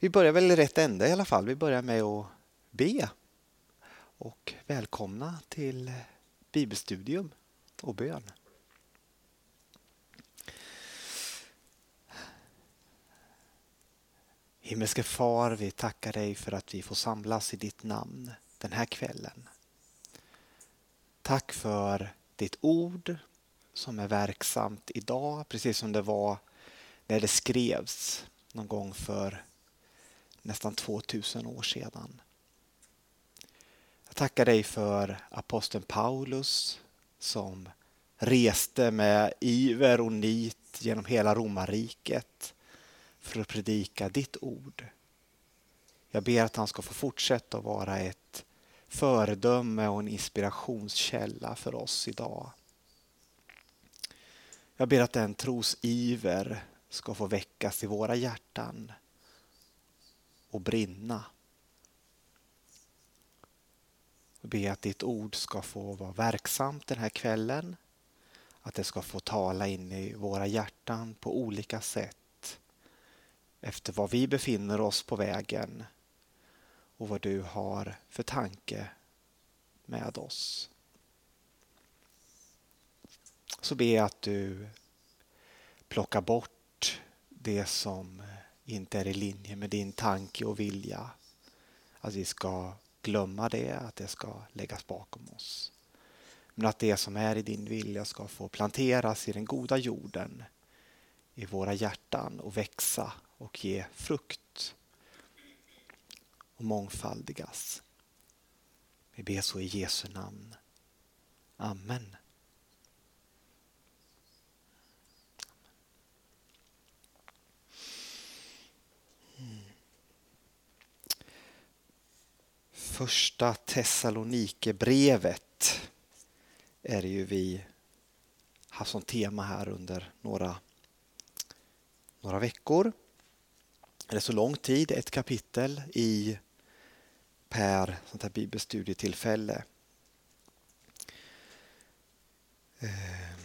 Vi börjar väl i rätt ände i alla fall. Vi börjar med att be och välkomna till bibelstudium och bön. Himmelske far, vi tackar dig för att vi får samlas i ditt namn den här kvällen. Tack för ditt ord som är verksamt idag, precis som det var när det skrevs någon gång för nästan 2000 år sedan. Jag tackar dig för aposteln Paulus som reste med iver och nit genom hela romarriket för att predika ditt ord. Jag ber att han ska få fortsätta att vara ett föredöme och en inspirationskälla för oss idag. Jag ber att den trosiver ska få väckas i våra hjärtan och brinna. Jag ber att ditt ord ska få vara verksamt den här kvällen. Att det ska få tala in i våra hjärtan på olika sätt efter var vi befinner oss på vägen och vad du har för tanke med oss. Så ber jag att du plockar bort det som inte är i linje med din tanke och vilja. Att vi ska glömma det, att det ska läggas bakom oss. Men att det som är i din vilja ska få planteras i den goda jorden i våra hjärtan och växa och ge frukt och mångfaldigas. Vi ber så i Jesu namn. Amen. Första Thessalonikerbrevet är det ju vi haft som tema här under några, några veckor. Eller så lång tid, ett kapitel i per sånt här bibelstudietillfälle. Ehm,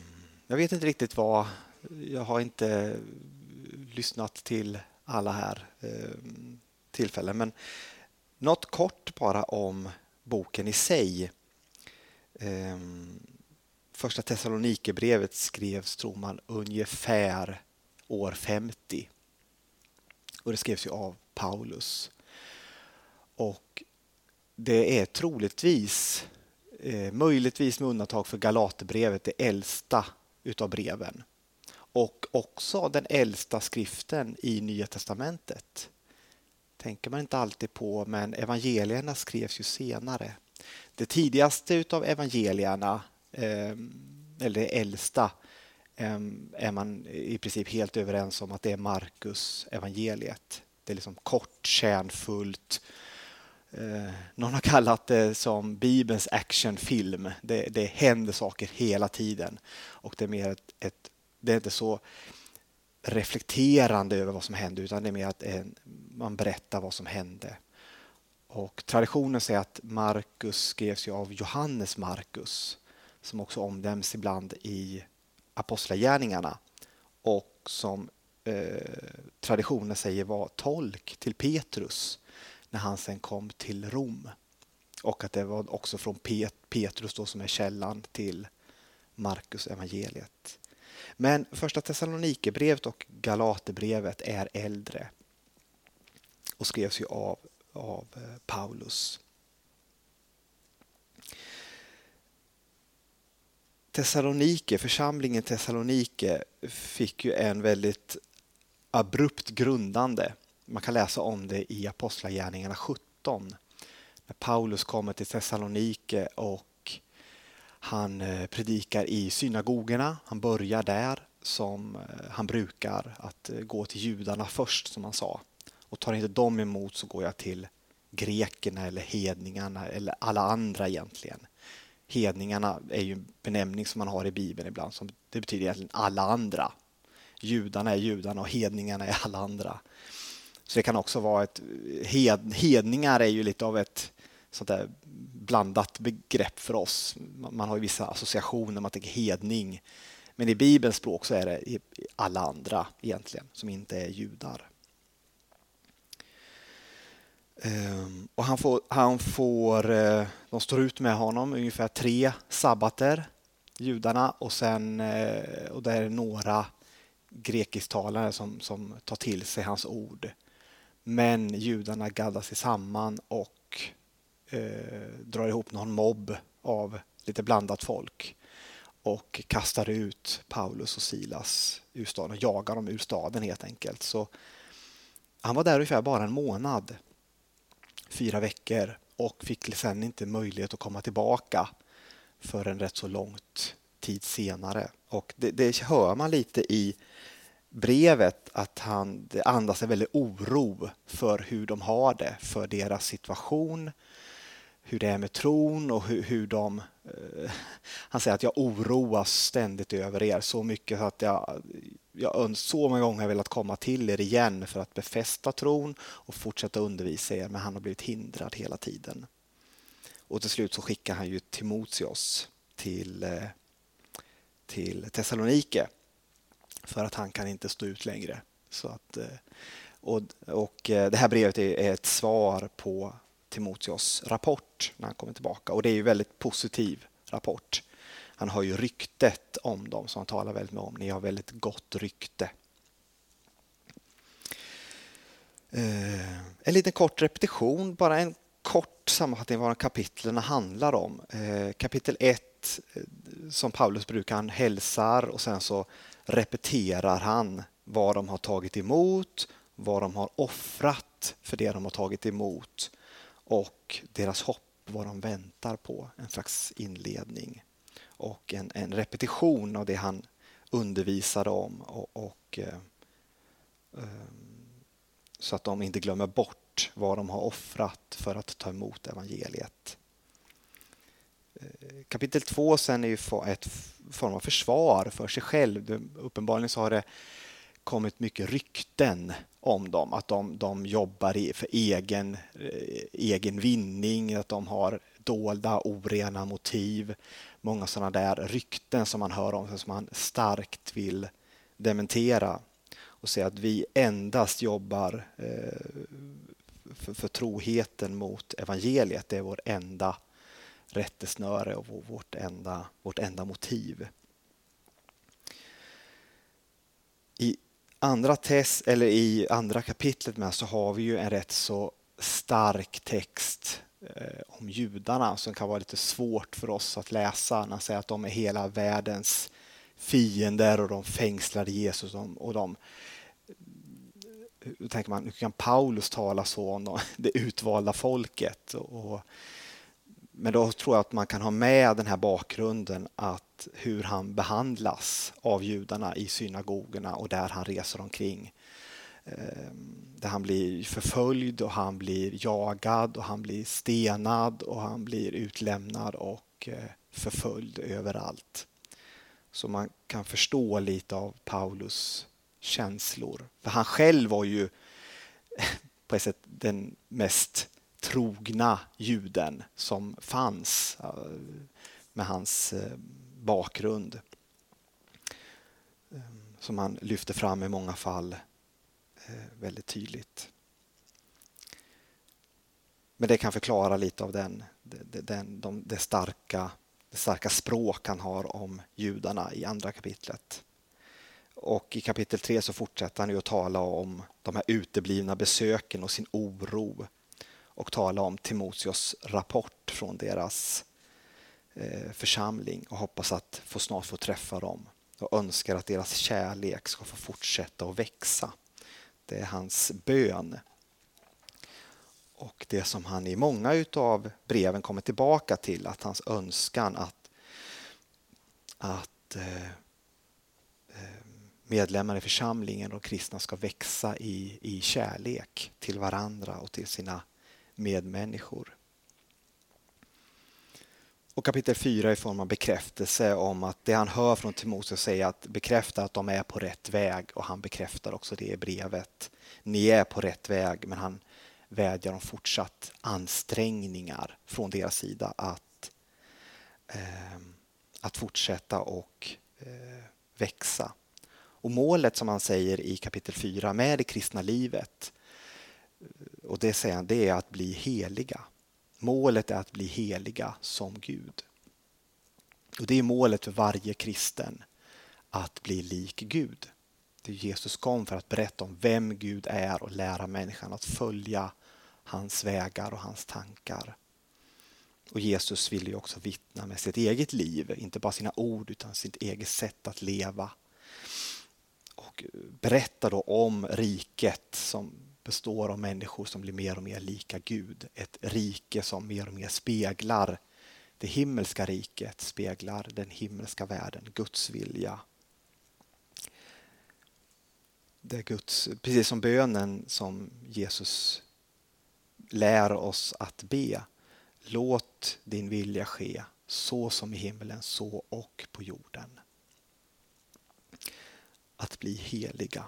jag vet inte riktigt vad, jag har inte lyssnat till alla här ehm, tillfällen men något kort bara om boken i sig. Ehm, första Thessalonikerbrevet skrevs, tror man, ungefär år 50. Och det skrevs ju av Paulus. Och det är troligtvis, eh, möjligtvis med undantag för Galaterbrevet, det äldsta utav breven. Och också den äldsta skriften i Nya Testamentet tänker man inte alltid på, men evangelierna skrevs ju senare. Det tidigaste utav evangelierna, ehm, eller det äldsta, ehm, är man i princip helt överens om att det är Markus evangeliet. Det är liksom kort, kärnfullt. Eh, någon har kallat det som Bibelns actionfilm. Det, det händer saker hela tiden och det är mer ett, ett det är inte så reflekterande över vad som händer, utan det är mer att man berättar vad som hände. Och traditionen säger att Markus skrevs av Johannes Markus som också omnämns ibland i Apostlagärningarna och som eh, traditionen säger var tolk till Petrus när han sen kom till Rom. Och att det var också från Pet Petrus då som är källan till Markus evangeliet. Men första Thessalonikerbrevet och Galaterbrevet är äldre och skrevs ju av, av eh, Paulus. Thessalonike, församlingen Thessalonike fick ju en väldigt abrupt grundande. Man kan läsa om det i Apostlagärningarna 17. När Paulus kommer till Thessalonike och han eh, predikar i synagogorna. Han börjar där som eh, han brukar, att gå till judarna först som han sa. Och tar inte dem emot så går jag till grekerna eller hedningarna eller alla andra egentligen. Hedningarna är ju en benämning som man har i Bibeln ibland. Som det betyder egentligen alla andra. Judarna är judarna och hedningarna är alla andra. Så det kan också vara ett... Hed, hedningar är ju lite av ett sånt där blandat begrepp för oss. Man har ju vissa associationer, man tänker hedning. Men i Bibelns språk så är det alla andra egentligen som inte är judar. Ehm, och han får, han får, eh, de står ut med honom ungefär tre sabbater, judarna, och sen eh, och det är några grekisktalare som, som tar till sig hans ord. Men judarna gaddar sig samman och eh, drar ihop någon mobb av lite blandat folk och kastar ut Paulus och Silas ur staden och jagar dem ur staden helt enkelt. Så han var där ungefär bara en månad, fyra veckor och fick sen inte möjlighet att komma tillbaka förrän rätt så långt tid senare. Och det, det hör man lite i brevet att han det andas en väldig oro för hur de har det, för deras situation, hur det är med tron och hur, hur de... Eh, han säger att jag oroas ständigt över er så mycket att jag, jag så många gånger har velat komma till er igen för att befästa tron och fortsätta undervisa er, men han har blivit hindrad hela tiden. Och till slut så skickar han ju Timoteus till, eh, till Thessalonike för att han kan inte stå ut längre. Så att, eh, och, och eh, det här brevet är ett svar på Timoteos rapport när han kommer tillbaka och det är ju väldigt positiv rapport. Han har ju ryktet om dem som han talar väldigt mycket om. Ni har väldigt gott rykte. Eh, en liten kort repetition, bara en kort sammanfattning vad kapitlen handlar om. Eh, kapitel 1 eh, som Paulus brukar, han hälsar och sen så repeterar han vad de har tagit emot, vad de har offrat för det de har tagit emot och deras hopp, vad de väntar på. En slags inledning och en, en repetition av det han undervisade om och, och eh, eh så att de inte glömmer bort vad de har offrat för att ta emot evangeliet. Eh, kapitel 2 sen är ju ett form av försvar för sig själv. Uppenbarligen så har det kommit mycket rykten om dem, att de, de jobbar för egen, eh, egen vinning, att de har dolda, orena motiv. Många sådana där rykten som man hör om, som man starkt vill dementera och säga att vi endast jobbar eh, för, för troheten mot evangeliet. Det är vår enda rättesnöre och vårt enda, vårt enda motiv. I andra test, eller i andra kapitlet med så har vi ju en rätt så stark text eh, om judarna som kan vara lite svårt för oss att läsa. Han säger att de är hela världens fiender och de fängslade Jesus och de hur tänker man, hur kan Paulus tala så om det utvalda folket? Och, men då tror jag att man kan ha med den här bakgrunden att hur han behandlas av judarna i synagogorna och där han reser omkring. Ehm, där han blir förföljd och han blir jagad och han blir stenad och han blir utlämnad och eh, förföljd överallt. Så man kan förstå lite av Paulus känslor. För han själv var ju på ett sätt den mest trogna juden som fanns eh, med hans eh, bakgrund. Eh, som han lyfter fram i många fall eh, väldigt tydligt. Men det kan förklara lite av den, den, de, det, starka, det starka språk han har om judarna i andra kapitlet. Och i kapitel 3 så fortsätter han ju att tala om de här uteblivna besöken och sin oro och tala om Timoteus rapport från deras eh, Eh, församling och hoppas att få snart få träffa dem och önskar att deras kärlek ska få fortsätta att växa. Det är hans bön. Och det som han i många utav breven kommer tillbaka till, att hans önskan att, att eh, eh, medlemmar i församlingen och kristna ska växa i, i kärlek till varandra och till sina medmänniskor. Och kapitel 4 i form av bekräftelse om att det han hör från Timoteus säger att bekräfta att de är på rätt väg och han bekräftar också det i brevet. Ni är på rätt väg men han vädjar om fortsatt ansträngningar från deras sida att, eh, att fortsätta och eh, växa. Och målet som han säger i kapitel 4 med det kristna livet och det säger han, det är att bli heliga. Målet är att bli heliga som Gud. Och Det är målet för varje kristen, att bli lik Gud. Det Jesus kom för att berätta om vem Gud är och lära människan att följa hans vägar och hans tankar. Och Jesus ville ju också vittna med sitt eget liv, inte bara sina ord utan sitt eget sätt att leva. Och berätta då om riket som består av människor som blir mer och mer lika Gud. Ett rike som mer och mer speglar det himmelska riket, speglar den himmelska världen, Guds vilja. Det är Guds, precis som bönen som Jesus lär oss att be. Låt din vilja ske så som i himlen, så och på jorden. Att bli heliga.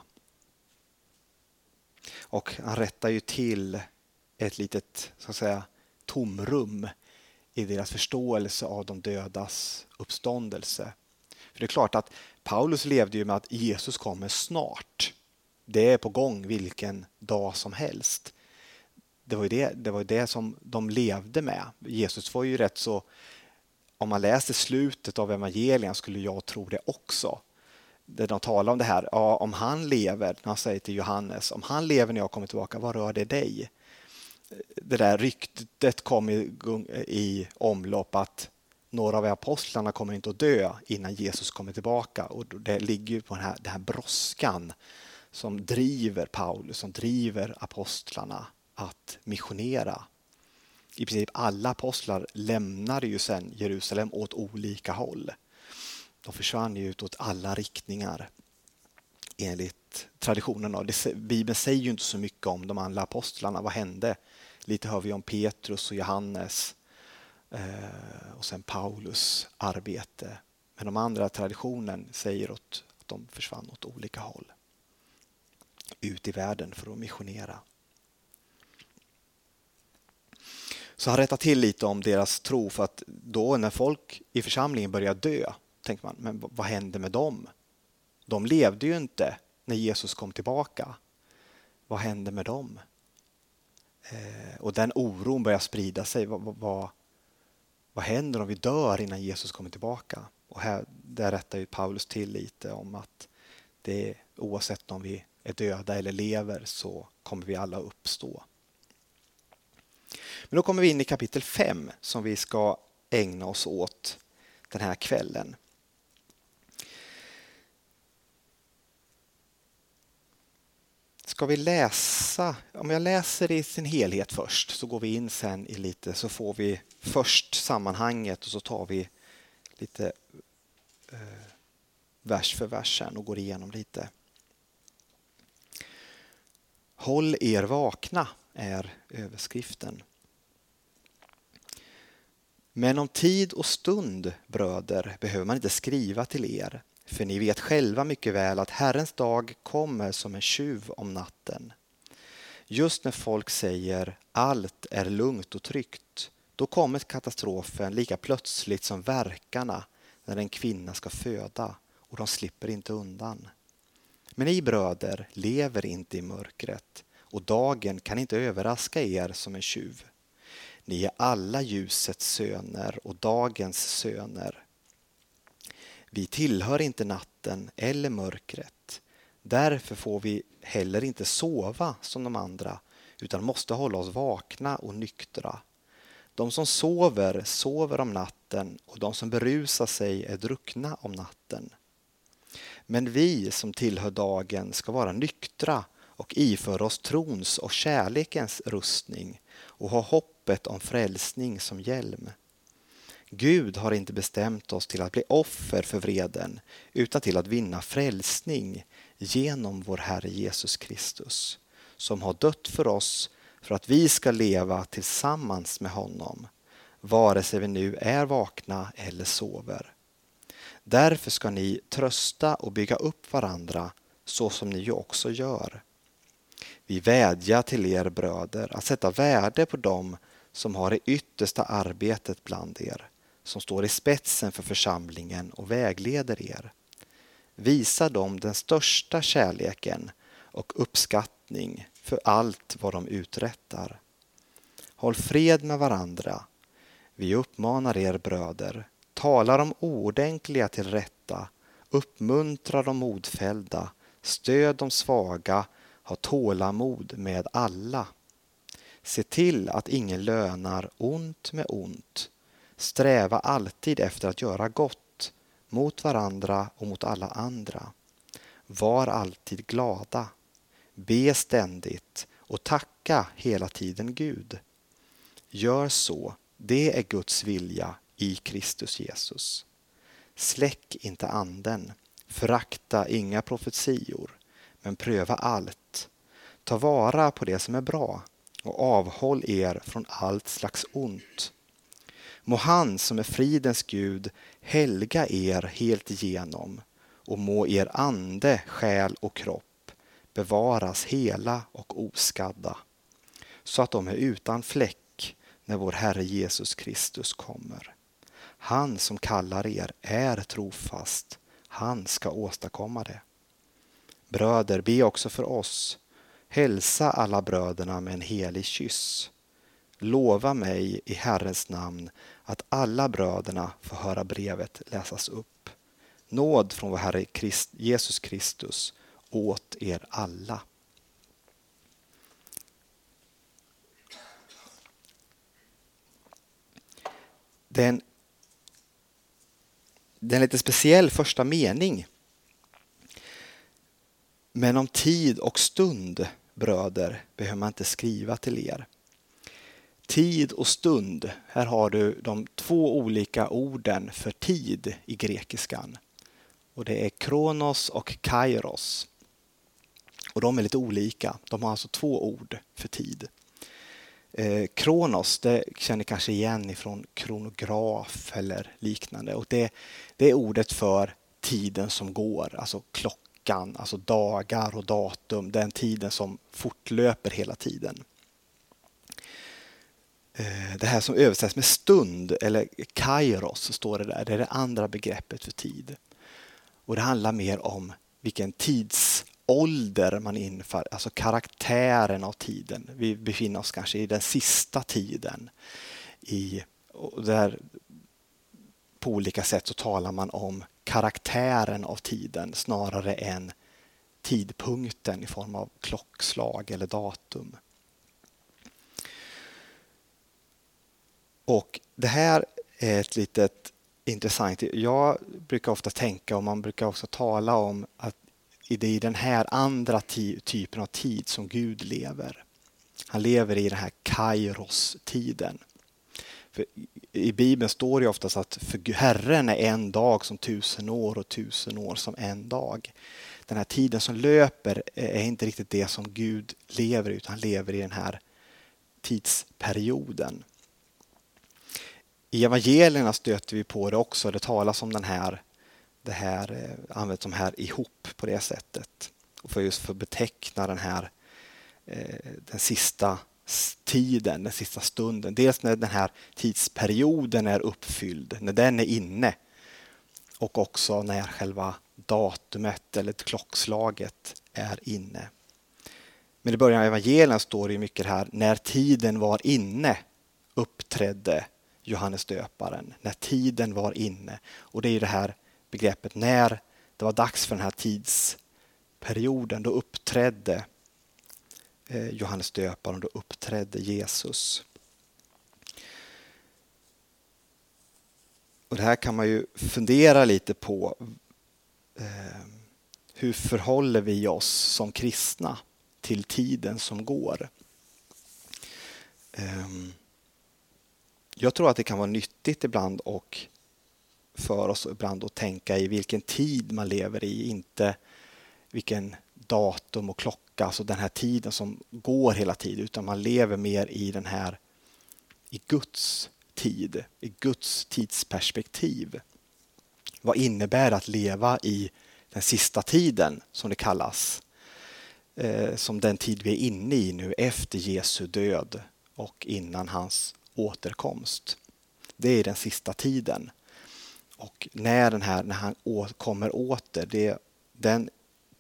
Och han rättar ju till ett litet så att säga, tomrum i deras förståelse av de dödas uppståndelse. För det är klart att Paulus levde ju med att Jesus kommer snart. Det är på gång vilken dag som helst. Det var ju det, det, var det som de levde med. Jesus var ju rätt så... Om man läser slutet av evangelien skulle jag tro det också där de talar om det här, ja, om han lever, när han säger till Johannes, om han lever när jag kommer tillbaka, vad rör det dig? Det där ryktet kom i, i omlopp att några av apostlarna kommer inte att dö innan Jesus kommer tillbaka och det ligger på den här, den här brådskan som driver Paulus, som driver apostlarna att missionera. I princip alla apostlar lämnade ju sen Jerusalem åt olika håll. De försvann ju åt alla riktningar enligt traditionen. Bibeln säger ju inte så mycket om de andra apostlarna. Vad hände? Lite hör vi om Petrus och Johannes eh, och sen Paulus arbete. Men de andra traditionen säger att de försvann åt olika håll. Ut i världen för att missionera. Så han rättar till lite om deras tro för att då när folk i församlingen börjar dö tänker man, men vad hände med dem? De levde ju inte när Jesus kom tillbaka. Vad hände med dem? Eh, och den oron börjar sprida sig. Vad, vad, vad händer om vi dör innan Jesus kommer tillbaka? Och här, där rättar ju Paulus till lite om att det oavsett om vi är döda eller lever så kommer vi alla uppstå. Men då kommer vi in i kapitel 5 som vi ska ägna oss åt den här kvällen. Ska vi läsa? Om jag läser i sin helhet först så går vi in sen i lite så får vi först sammanhanget och så tar vi lite eh, vers för vers sen och går igenom lite. Håll er vakna är överskriften. Men om tid och stund, bröder, behöver man inte skriva till er för ni vet själva mycket väl att Herrens dag kommer som en tjuv om natten. Just när folk säger allt är lugnt och tryggt, då kommer katastrofen lika plötsligt som verkarna när en kvinna ska föda och de slipper inte undan. Men ni bröder lever inte i mörkret och dagen kan inte överraska er som en tjuv. Ni är alla ljusets söner och dagens söner. Vi tillhör inte natten eller mörkret. Därför får vi heller inte sova som de andra utan måste hålla oss vakna och nyktra. De som sover, sover om natten och de som berusar sig är druckna om natten. Men vi som tillhör dagen ska vara nyktra och iföra oss trons och kärlekens rustning och ha hoppet om frälsning som hjälm. Gud har inte bestämt oss till att bli offer för vreden utan till att vinna frälsning genom vår Herre Jesus Kristus som har dött för oss för att vi ska leva tillsammans med honom vare sig vi nu är vakna eller sover. Därför ska ni trösta och bygga upp varandra så som ni ju också gör. Vi vädjar till er bröder att sätta värde på dem som har det yttersta arbetet bland er som står i spetsen för församlingen och vägleder er. Visa dem den största kärleken och uppskattning för allt vad de uträttar. Håll fred med varandra. Vi uppmanar er bröder, tala de oordentliga till rätta, uppmuntra de modfällda, stöd de svaga, ha tålamod med alla. Se till att ingen lönar ont med ont. Sträva alltid efter att göra gott mot varandra och mot alla andra. Var alltid glada. Be ständigt och tacka hela tiden Gud. Gör så, det är Guds vilja i Kristus Jesus. Släck inte anden, förakta inga profetior, men pröva allt. Ta vara på det som är bra och avhåll er från allt slags ont. Må han som är fridens Gud helga er helt igenom och må er ande, själ och kropp bevaras hela och oskadda så att de är utan fläck när vår Herre Jesus Kristus kommer. Han som kallar er är trofast. Han ska åstadkomma det. Bröder, be också för oss. Hälsa alla bröderna med en helig kyss. Lova mig i Herrens namn att alla bröderna får höra brevet läsas upp. Nåd från vår Herre Christ, Jesus Kristus åt er alla. Den det är en lite speciell första mening. Men om tid och stund, bröder, behöver man inte skriva till er. Tid och stund, här har du de två olika orden för tid i grekiskan. Och Det är kronos och kairos. Och De är lite olika. De har alltså två ord för tid. Eh, kronos, det känner ni kanske igen ifrån kronograf eller liknande. Och det, det är ordet för tiden som går, alltså klockan, alltså dagar och datum, den tiden som fortlöper hela tiden. Eh, det här som översätts med stund eller kairos står det där, det är det andra begreppet för tid. Och det handlar mer om vilken tidsålder man inför, alltså karaktären av tiden. Vi befinner oss kanske i den sista tiden. I, där på olika sätt så talar man om karaktären av tiden snarare än tidpunkten i form av klockslag eller datum. Och Det här är ett litet intressant. Jag brukar ofta tänka och man brukar också tala om att det är i den här andra typen av tid som Gud lever. Han lever i den här Kairos-tiden. För I Bibeln står det oftast att för Herren är en dag som tusen år och tusen år som en dag. Den här tiden som löper är inte riktigt det som Gud lever i utan han lever i den här tidsperioden. I evangelierna stöter vi på det också. Det talas om den här det här eh, används som här ihop på det sättet. Och för just för att beteckna den här eh, den sista tiden, den sista stunden. Dels när den här tidsperioden är uppfylld, när den är inne och också när själva datumet eller klockslaget är inne. Men i början av evangelien står det mycket här, när tiden var inne uppträdde Johannes döparen. När tiden var inne. Och det är det här begreppet när det var dags för den här tidsperioden. Då uppträdde eh, Johannes döparen, då uppträdde Jesus. Och det här kan man ju fundera lite på. Eh, hur förhåller vi oss som kristna till tiden som går? Ehm, jag tror att det kan vara nyttigt ibland och för oss ibland att tänka i vilken tid man lever i, inte vilken datum och klocka, alltså den här tiden som går hela tiden, utan man lever mer i den här i Guds tid, i Guds tidsperspektiv. Vad innebär det att leva i den sista tiden som det kallas? Eh, som den tid vi är inne i nu efter Jesu död och innan hans återkomst. Det är den sista tiden. Och när, den här, när han kommer åter, det, den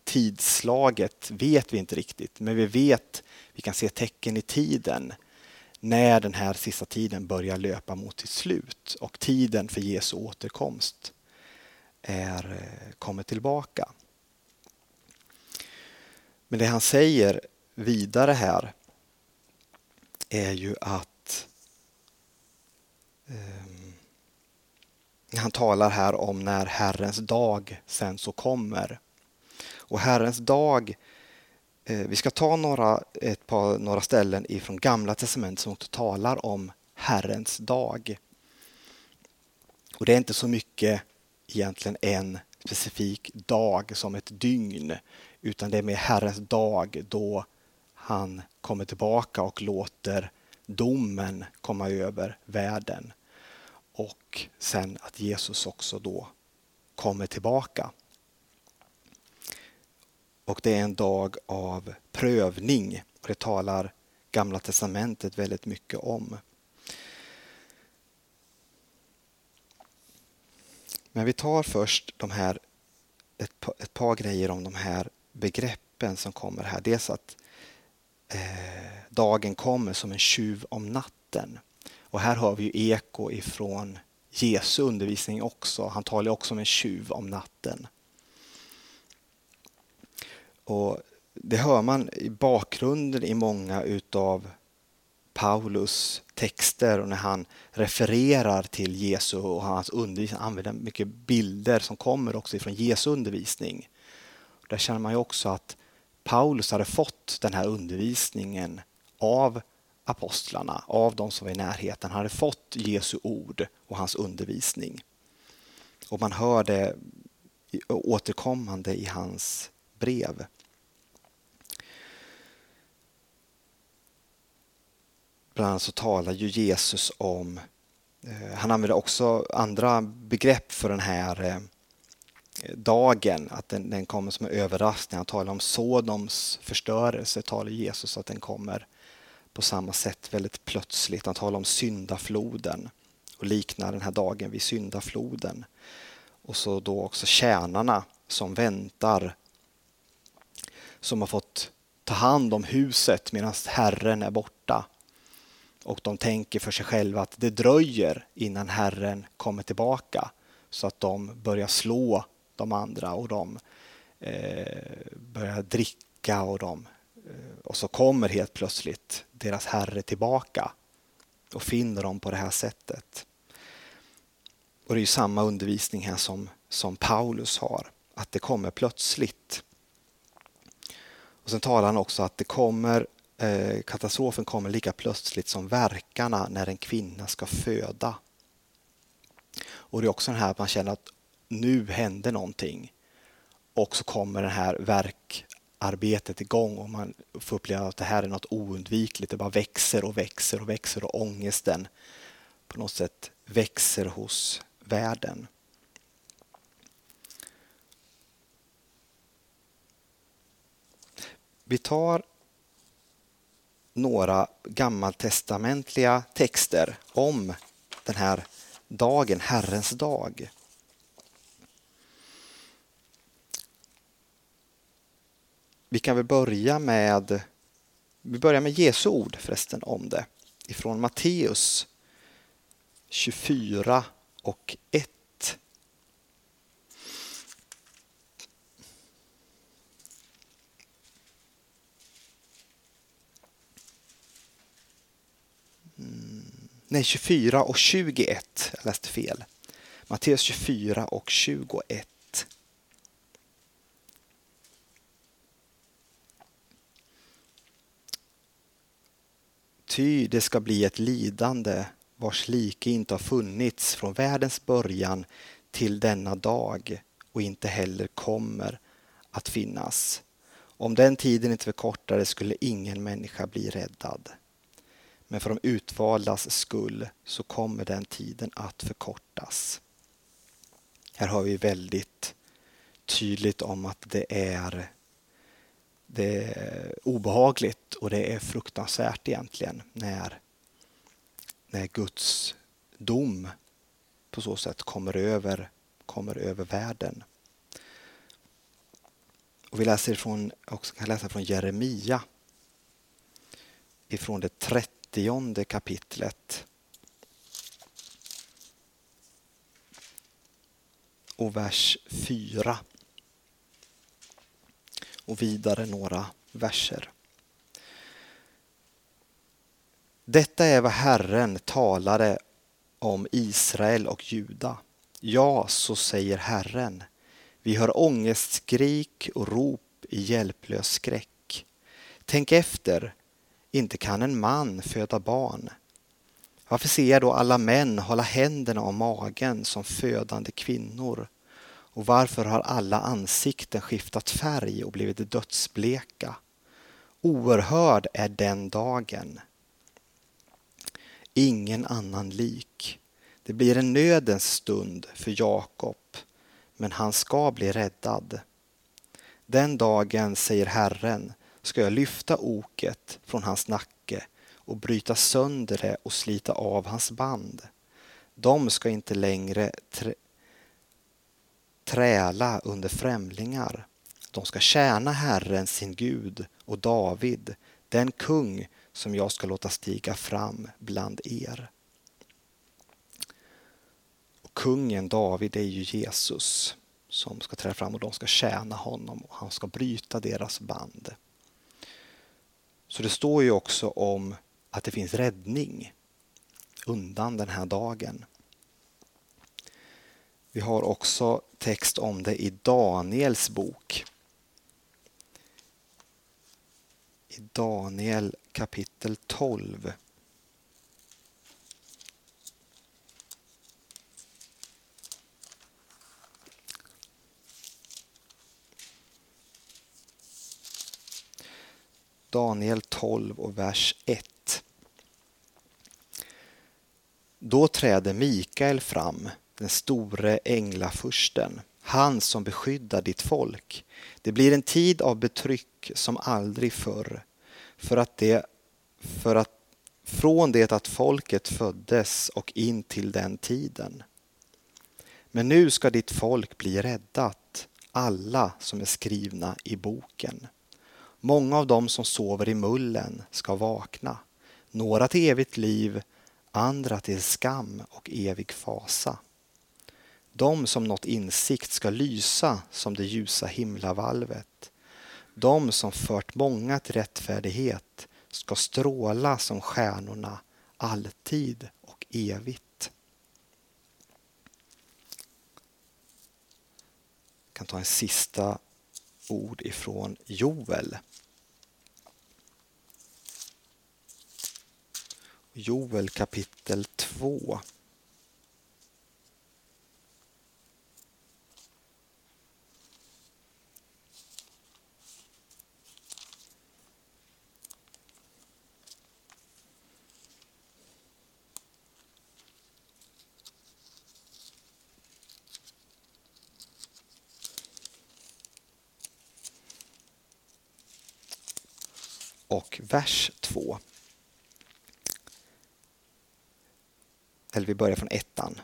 tidslaget vet vi inte riktigt, men vi vet, vi kan se tecken i tiden när den här sista tiden börjar löpa mot sitt slut och tiden för Jesu återkomst är, eh, kommer tillbaka. Men det han säger vidare här är ju att Ehm, han talar här om när Herrens dag sen så kommer. Och Herrens dag, eh, vi ska ta några, ett par, några ställen ifrån Gamla testamentet som också talar om Herrens dag. Och det är inte så mycket egentligen en specifik dag som ett dygn utan det är med Herrens dag då han kommer tillbaka och låter domen komma över världen. Och sen att Jesus också då kommer tillbaka. Och det är en dag av prövning och det talar Gamla testamentet väldigt mycket om. Men vi tar först de här, ett, ett par grejer om de här begreppen som kommer här. Dels att eh, dagen kommer som en tjuv om natten. Och här har vi ju eko ifrån Jesu undervisning också. Han talar också om en tjuv om natten. Och Det hör man i bakgrunden i många utav Paulus texter och när han refererar till Jesu och hans undervisning han använder mycket bilder som kommer också ifrån Jesu undervisning. Där känner man ju också att Paulus hade fått den här undervisningen av apostlarna, av de som var i närheten. Hade fått Jesu ord och hans undervisning. Och man hör det återkommande i hans brev. Bland annat så talar ju Jesus om, eh, han använder också andra begrepp för den här eh, dagen, att den, den, kommer som en överraskning. Han talar om Sodoms förstörelse, talar Jesus att den kommer på samma sätt väldigt plötsligt. Han talar om syndafloden och liknar den här dagen vid syndafloden. Och så då också tjänarna som väntar, som har fått ta hand om huset medan Herren är borta. Och de tänker för sig själva att det dröjer innan Herren kommer tillbaka så att de börjar slå de andra och de eh, börjar dricka och de Eh, och så kommer helt plötsligt deras herre tillbaka och finner dem på det här sättet. Och det är samma undervisning här som, som Paulus har, att det kommer plötsligt. Och Sen talar han också att det kommer, eh, katastrofen kommer lika plötsligt som verkarna när en kvinna ska föda. Och Det är också den här att man känner att nu händer någonting. Och så kommer den här arbetet igång och man får uppleva att det här är något oundvikligt. Det bara växer och växer och växer och ångesten på något sätt växer hos världen. Vi tar några gammaltestamentliga texter om den här dagen, Herrens dag. Vi kan väl börja med, vi börjar med Jesu ord förresten om det. Ifrån Matteus 24 och 1. Mm, nej, 24 och 21. Jag läste fel. Matteus 24 och 21. Ty det ska bli ett lidande vars like inte har funnits från världens början till denna dag och inte heller kommer att finnas. Om den tiden inte förkortades skulle ingen människa bli räddad. Men för de utvaldas skull så kommer den tiden att förkortas. Här har vi väldigt tydligt om att det är det är obehagligt och det är fruktansvärt egentligen när, när Guds dom på så sätt kommer över, kommer över världen. Och vi läser från, också kan läsa från Jeremia ifrån det trettionde kapitlet. Och vers 4. Och vidare några verser. Detta är vad Herren talade om Israel och Juda. Ja, så säger Herren. Vi hör ångestskrik och rop i hjälplös skräck. Tänk efter, inte kan en man föda barn. Varför ser jag då alla män hålla händerna om magen som födande kvinnor? Och varför har alla ansikten skiftat färg och blivit dödsbleka? Oerhörd är den dagen. Ingen annan lik. Det blir en nödens stund för Jakob, men han ska bli räddad. Den dagen, säger Herren, ska jag lyfta oket från hans nacke och bryta sönder det och slita av hans band. De ska inte längre träla under främlingar. De ska tjäna Herren, sin Gud, och David, den kung som jag ska låta stiga fram bland er. Och kungen David är ju Jesus som ska träda fram och de ska tjäna honom och han ska bryta deras band. Så det står ju också om att det finns räddning undan den här dagen. Vi har också text om det i Daniels bok. I Daniel kapitel 12. Daniel 12 och vers 1. Då träder Mikael fram, den store änglafursten, han som beskyddar ditt folk. Det blir en tid av betryck som aldrig förr, för att det, för att, från det att folket föddes och in till den tiden. Men nu ska ditt folk bli räddat, alla som är skrivna i boken. Många av dem som sover i mullen ska vakna, några till evigt liv, andra till skam och evig fasa. De som nått insikt ska lysa som det ljusa himlavalvet. De som fört många till rättfärdighet ska stråla som stjärnorna alltid och evigt. Jag kan ta en sista ord ifrån Joel. Joel kapitel 2. Och vers 2. Eller vi börjar från ettan.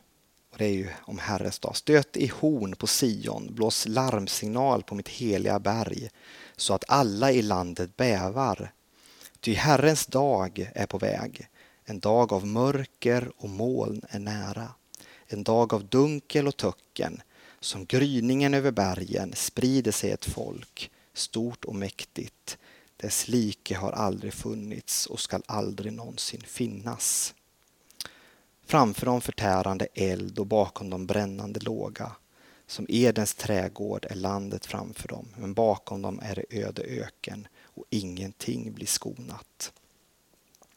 Och det är ju om Herrens dag. Stöt i horn på Sion, blås larmsignal på mitt heliga berg så att alla i landet bävar. Ty Herrens dag är på väg, en dag av mörker och moln är nära. En dag av dunkel och töcken, som gryningen över bergen sprider sig ett folk, stort och mäktigt. Dess like har aldrig funnits och skall aldrig någonsin finnas. Framför dem förtärande eld och bakom dem brännande låga. Som Edens trädgård är landet framför dem, men bakom dem är det öde öken och ingenting blir skonat.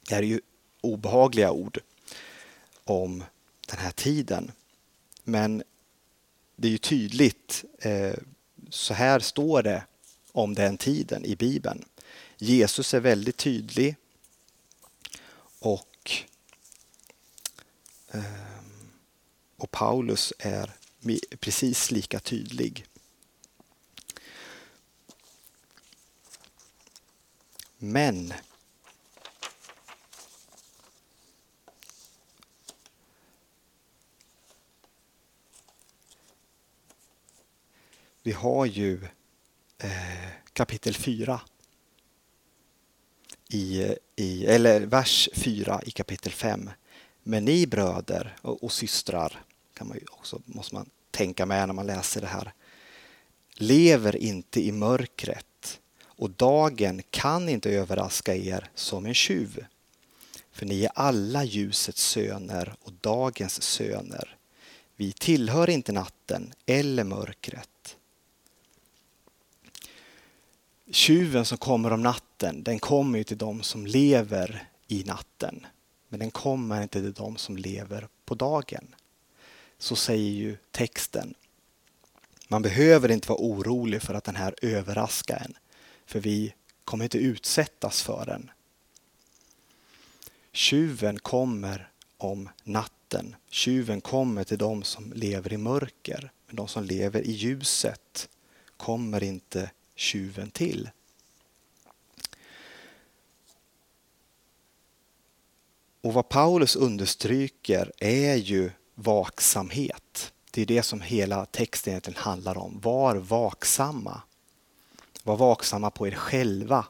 Det här är ju obehagliga ord om den här tiden. Men det är ju tydligt, eh, så här står det om den tiden i Bibeln. Jesus är väldigt tydlig och, ehm, och Paulus är precis lika tydlig. Men vi har ju eh, kapitel 4. I, i, eller vers 4 i kapitel 5. Men ni bröder och, och systrar, kan man också, måste man tänka med när man läser det här. Lever inte i mörkret och dagen kan inte överraska er som en tjuv. För ni är alla ljusets söner och dagens söner. Vi tillhör inte natten eller mörkret. Tjuven som kommer om natten, den kommer ju till dem som lever i natten. Men den kommer inte till dem som lever på dagen. Så säger ju texten. Man behöver inte vara orolig för att den här överraskar en. För vi kommer inte utsättas för den. Tjuven kommer om natten. Tjuven kommer till dem som lever i mörker. Men de som lever i ljuset kommer inte tjuven till. Och vad Paulus understryker är ju vaksamhet. Det är det som hela texten egentligen handlar om. Var vaksamma. Var vaksamma på er själva